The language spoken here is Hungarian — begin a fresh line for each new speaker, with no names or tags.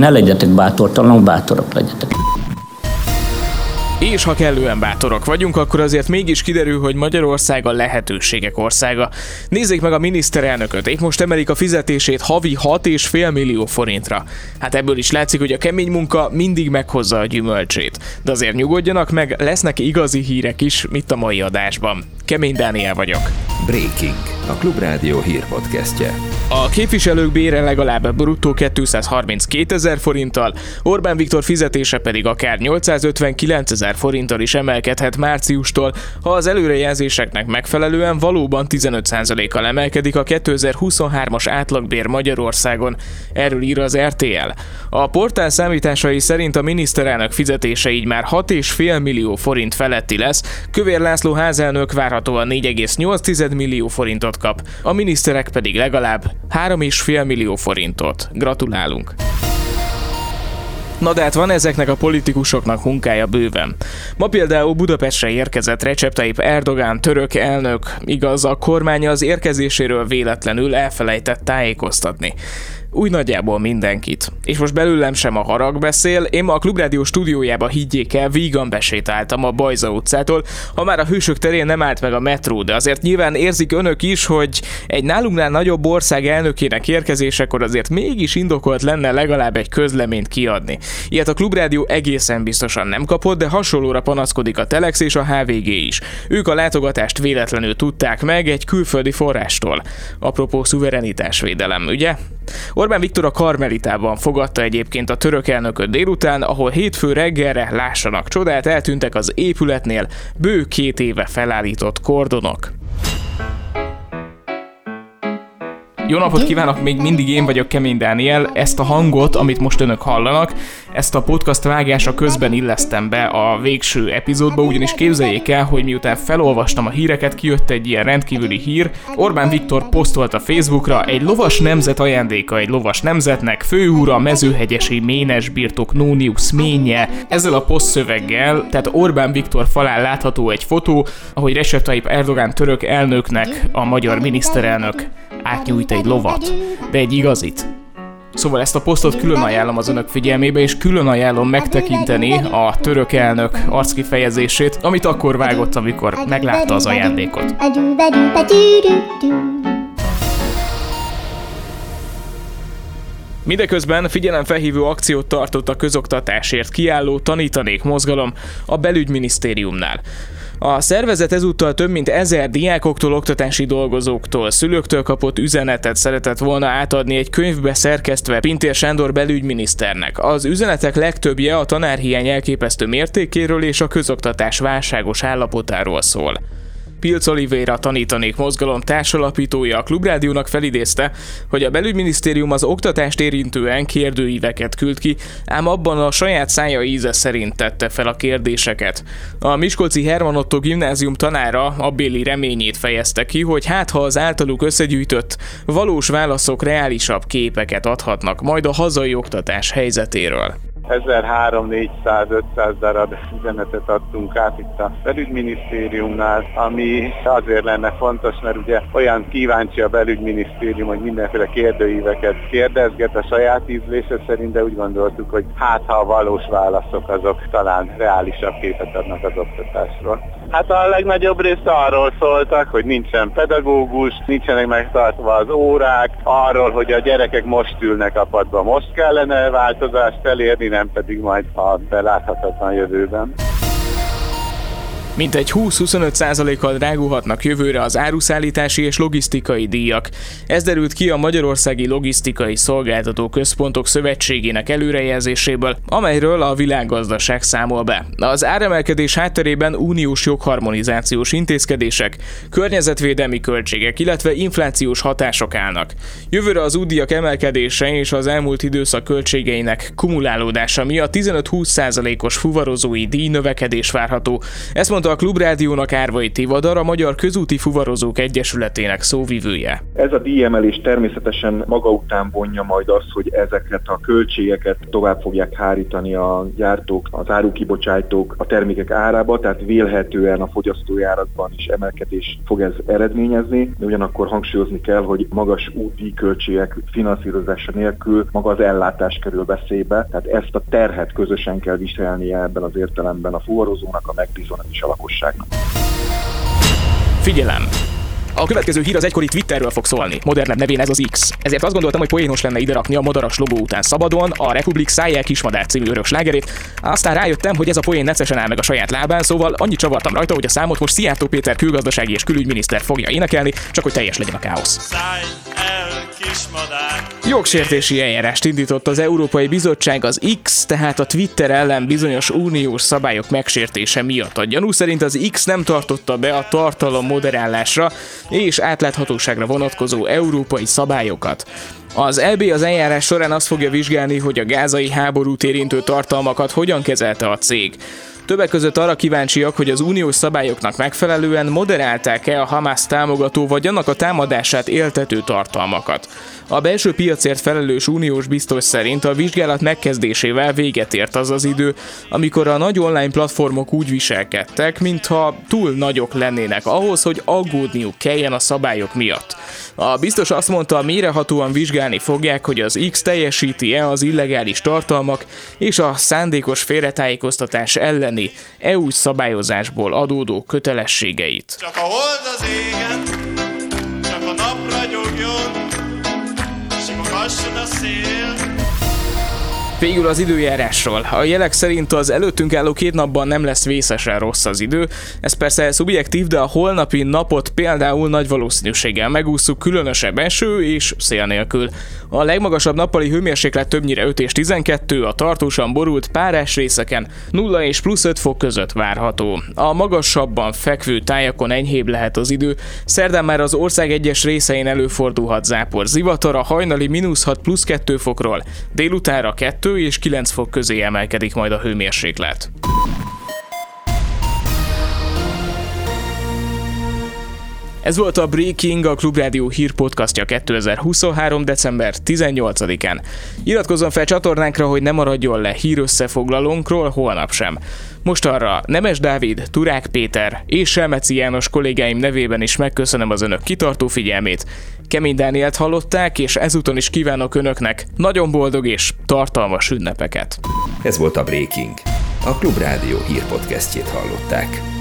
Ne legyetek bátortalanok, bátorok legyetek.
És ha kellően bátorok vagyunk, akkor azért mégis kiderül, hogy Magyarország a lehetőségek országa. Nézzék meg a miniszterelnököt, épp most emelik a fizetését havi 6,5 millió forintra. Hát ebből is látszik, hogy a kemény munka mindig meghozza a gyümölcsét. De azért nyugodjanak meg, lesznek igazi hírek is, mint a mai adásban. Kemény Dániel vagyok.
Breaking, a Klubrádió hírpodcastje.
A képviselők bére legalább bruttó 232 ezer forinttal, Orbán Viktor fizetése pedig akár 859 ezer forinttal is emelkedhet márciustól, ha az előrejelzéseknek megfelelően valóban 15%-kal emelkedik a 2023-as átlagbér Magyarországon. Erről ír az RTL. A portál számításai szerint a miniszterelnök fizetése így már 6,5 millió forint feletti lesz, Kövér László házelnök várhatóan 4,8 millió forintot kap, a miniszterek pedig legalább 3,5 millió forintot. Gratulálunk! Na de hát van ezeknek a politikusoknak munkája bőven. Ma például Budapestre érkezett Recep Tayyip Erdogan török elnök, igaz, a kormánya az érkezéséről véletlenül elfelejtett tájékoztatni úgy nagyjából mindenkit. És most belőlem sem a harag beszél, én ma a Klubrádió stúdiójába higgyék el, vígan besétáltam a Bajza utcától, ha már a hősök terén nem állt meg a metró, de azért nyilván érzik önök is, hogy egy nálunknál nagyobb ország elnökének érkezésekor azért mégis indokolt lenne legalább egy közleményt kiadni. Ilyet a Klubrádió egészen biztosan nem kapott, de hasonlóra panaszkodik a Telex és a HVG is. Ők a látogatást véletlenül tudták meg egy külföldi forrástól. Apropó szuverenitásvédelem, ugye? Orbán Viktor a Karmelitában fogadta egyébként a török elnököt délután, ahol hétfő reggelre lássanak csodát, eltűntek az épületnél bő két éve felállított kordonok. Jó napot kívánok, még mindig én vagyok Kemény Dániel. Ezt a hangot, amit most önök hallanak, ezt a podcast vágása közben illesztem be a végső epizódba, ugyanis képzeljék el, hogy miután felolvastam a híreket, kijött egy ilyen rendkívüli hír. Orbán Viktor posztolt a Facebookra egy lovas nemzet ajándéka egy lovas nemzetnek, főúra, mezőhegyesi, ménes birtok, Nónius ménye. Ezzel a poszt szöveggel, tehát Orbán Viktor falán látható egy fotó, ahogy Recep Tayyip Erdogan török elnöknek a magyar miniszterelnök átnyújt egy lovat, de egy igazit. Szóval ezt a posztot külön ajánlom az önök figyelmébe, és külön ajánlom megtekinteni a török elnök arckifejezését, amit akkor vágott, amikor meglátta az ajándékot. Mindeközben figyelemfelhívó akciót tartott a közoktatásért kiálló tanítanék mozgalom a belügyminisztériumnál. A szervezet ezúttal több mint ezer diákoktól, oktatási dolgozóktól, szülőktől kapott üzenetet szeretett volna átadni egy könyvbe szerkesztve Pintér Sándor belügyminiszternek. Az üzenetek legtöbbje a tanárhiány elképesztő mértékéről és a közoktatás válságos állapotáról szól. Pilc Oliveira tanítanék mozgalom társalapítója a Klubrádiónak felidézte, hogy a belügyminisztérium az oktatást érintően kérdőíveket küld ki, ám abban a saját szája íze szerint tette fel a kérdéseket. A Miskolci Herman Otto gimnázium tanára abbéli reményét fejezte ki, hogy hát ha az általuk összegyűjtött valós válaszok reálisabb képeket adhatnak majd a hazai oktatás helyzetéről.
1300-400-500 darab üzenetet adtunk át itt a belügyminisztériumnál, ami azért lenne fontos, mert ugye olyan kíváncsi a belügyminisztérium, hogy mindenféle kérdőíveket kérdezget a saját ízlése szerint, de úgy gondoltuk, hogy hát ha a valós válaszok azok talán reálisabb képet adnak az oktatásról. Hát a legnagyobb része arról szóltak, hogy nincsen pedagógus, nincsenek megtartva az órák, arról, hogy a gyerekek most ülnek a padba, most kellene változást elérni, nem pedig majd a beláthatatlan jövőben.
Mintegy 20-25%-kal drágulhatnak jövőre az áruszállítási és logisztikai díjak. Ez derült ki a Magyarországi Logisztikai Szolgáltató Központok Szövetségének előrejelzéséből, amelyről a világgazdaság számol be. Az áremelkedés hátterében uniós jogharmonizációs intézkedések, környezetvédelmi költségek, illetve inflációs hatások állnak. Jövőre az útdíjak emelkedése és az elmúlt időszak költségeinek kumulálódása miatt 15-20%-os fuvarozói díj növekedés várható. Ezt mondta mondta a Klubrádiónak Árvai Tivadar, a Magyar Közúti Fuvarozók Egyesületének szóvivője.
Ez a díjemelés természetesen maga után vonja majd az, hogy ezeket a költségeket tovább fogják hárítani a gyártók, az árukibocsájtók a termékek árába, tehát vélhetően a fogyasztói árakban is emelkedés fog ez eredményezni, de ugyanakkor hangsúlyozni kell, hogy magas úti költségek finanszírozása nélkül maga az ellátás kerül veszélybe, tehát ezt a terhet közösen kell viselnie ebben az értelemben a fuvarozónak, a megbízónak és a lakosságnak.
Figyelem! A következő hír az egykori Twitterről fog szólni. Modernebb nevén ez az X. Ezért azt gondoltam, hogy poénos lenne ide rakni a madaras logó után szabadon a Republik Szájjel Kismadár című örök slágerét. Aztán rájöttem, hogy ez a poén necesen áll meg a saját lábán, szóval annyit csavartam rajta, hogy a számot most Szijjártó Péter külgazdasági és külügyminiszter fogja énekelni, csak hogy teljes legyen a káosz. Száj el. Jogsértési eljárást indított az Európai Bizottság az X, tehát a Twitter ellen bizonyos uniós szabályok megsértése miatt. A gyanú szerint az X nem tartotta be a tartalom moderálásra és átláthatóságra vonatkozó európai szabályokat. Az EB az eljárás során azt fogja vizsgálni, hogy a gázai háborút érintő tartalmakat hogyan kezelte a cég. Többek között arra kíváncsiak, hogy az uniós szabályoknak megfelelően moderálták-e a Hamas támogató vagy annak a támadását éltető tartalmakat. A belső piacért felelős uniós biztos szerint a vizsgálat megkezdésével véget ért az az idő, amikor a nagy online platformok úgy viselkedtek, mintha túl nagyok lennének ahhoz, hogy aggódniuk kelljen a szabályok miatt. A biztos azt mondta, mérehatóan vizsgálni fogják, hogy az X teljesíti-e az illegális tartalmak és a szándékos félretájékoztatás elleni EU szabályozásból adódó kötelességeit. Csak a hold az égen, csak a nap ragyogjon, simogasson a szél, Végül az időjárásról. A jelek szerint az előttünk álló két napban nem lesz vészesen rossz az idő. Ez persze szubjektív, de a holnapi napot például nagy valószínűséggel megúszuk különösebb eső és szél nélkül. A legmagasabb nappali hőmérséklet többnyire 5 és 12, a tartósan borult párás részeken 0 és plusz 5 fok között várható. A magasabban fekvő tájakon enyhébb lehet az idő, szerdán már az ország egyes részein előfordulhat zápor zivatar, a hajnali mínusz 6 plusz 2 fokról, délutára 2 és 9 fok közé emelkedik majd a hőmérséklet. Ez volt a Breaking, a Klubrádió hírpodcastja 2023. december 18-án. Iratkozzon fel csatornánkra, hogy ne maradjon le hírösszefoglalónkról holnap sem. Most arra Nemes Dávid, Turák Péter és Selmeci János kollégáim nevében is megköszönöm az önök kitartó figyelmét. Kemény Dánielt hallották, és ezúton is kívánok önöknek nagyon boldog és tartalmas ünnepeket.
Ez volt a Breaking. A Klubrádió hírpodcastjét hallották.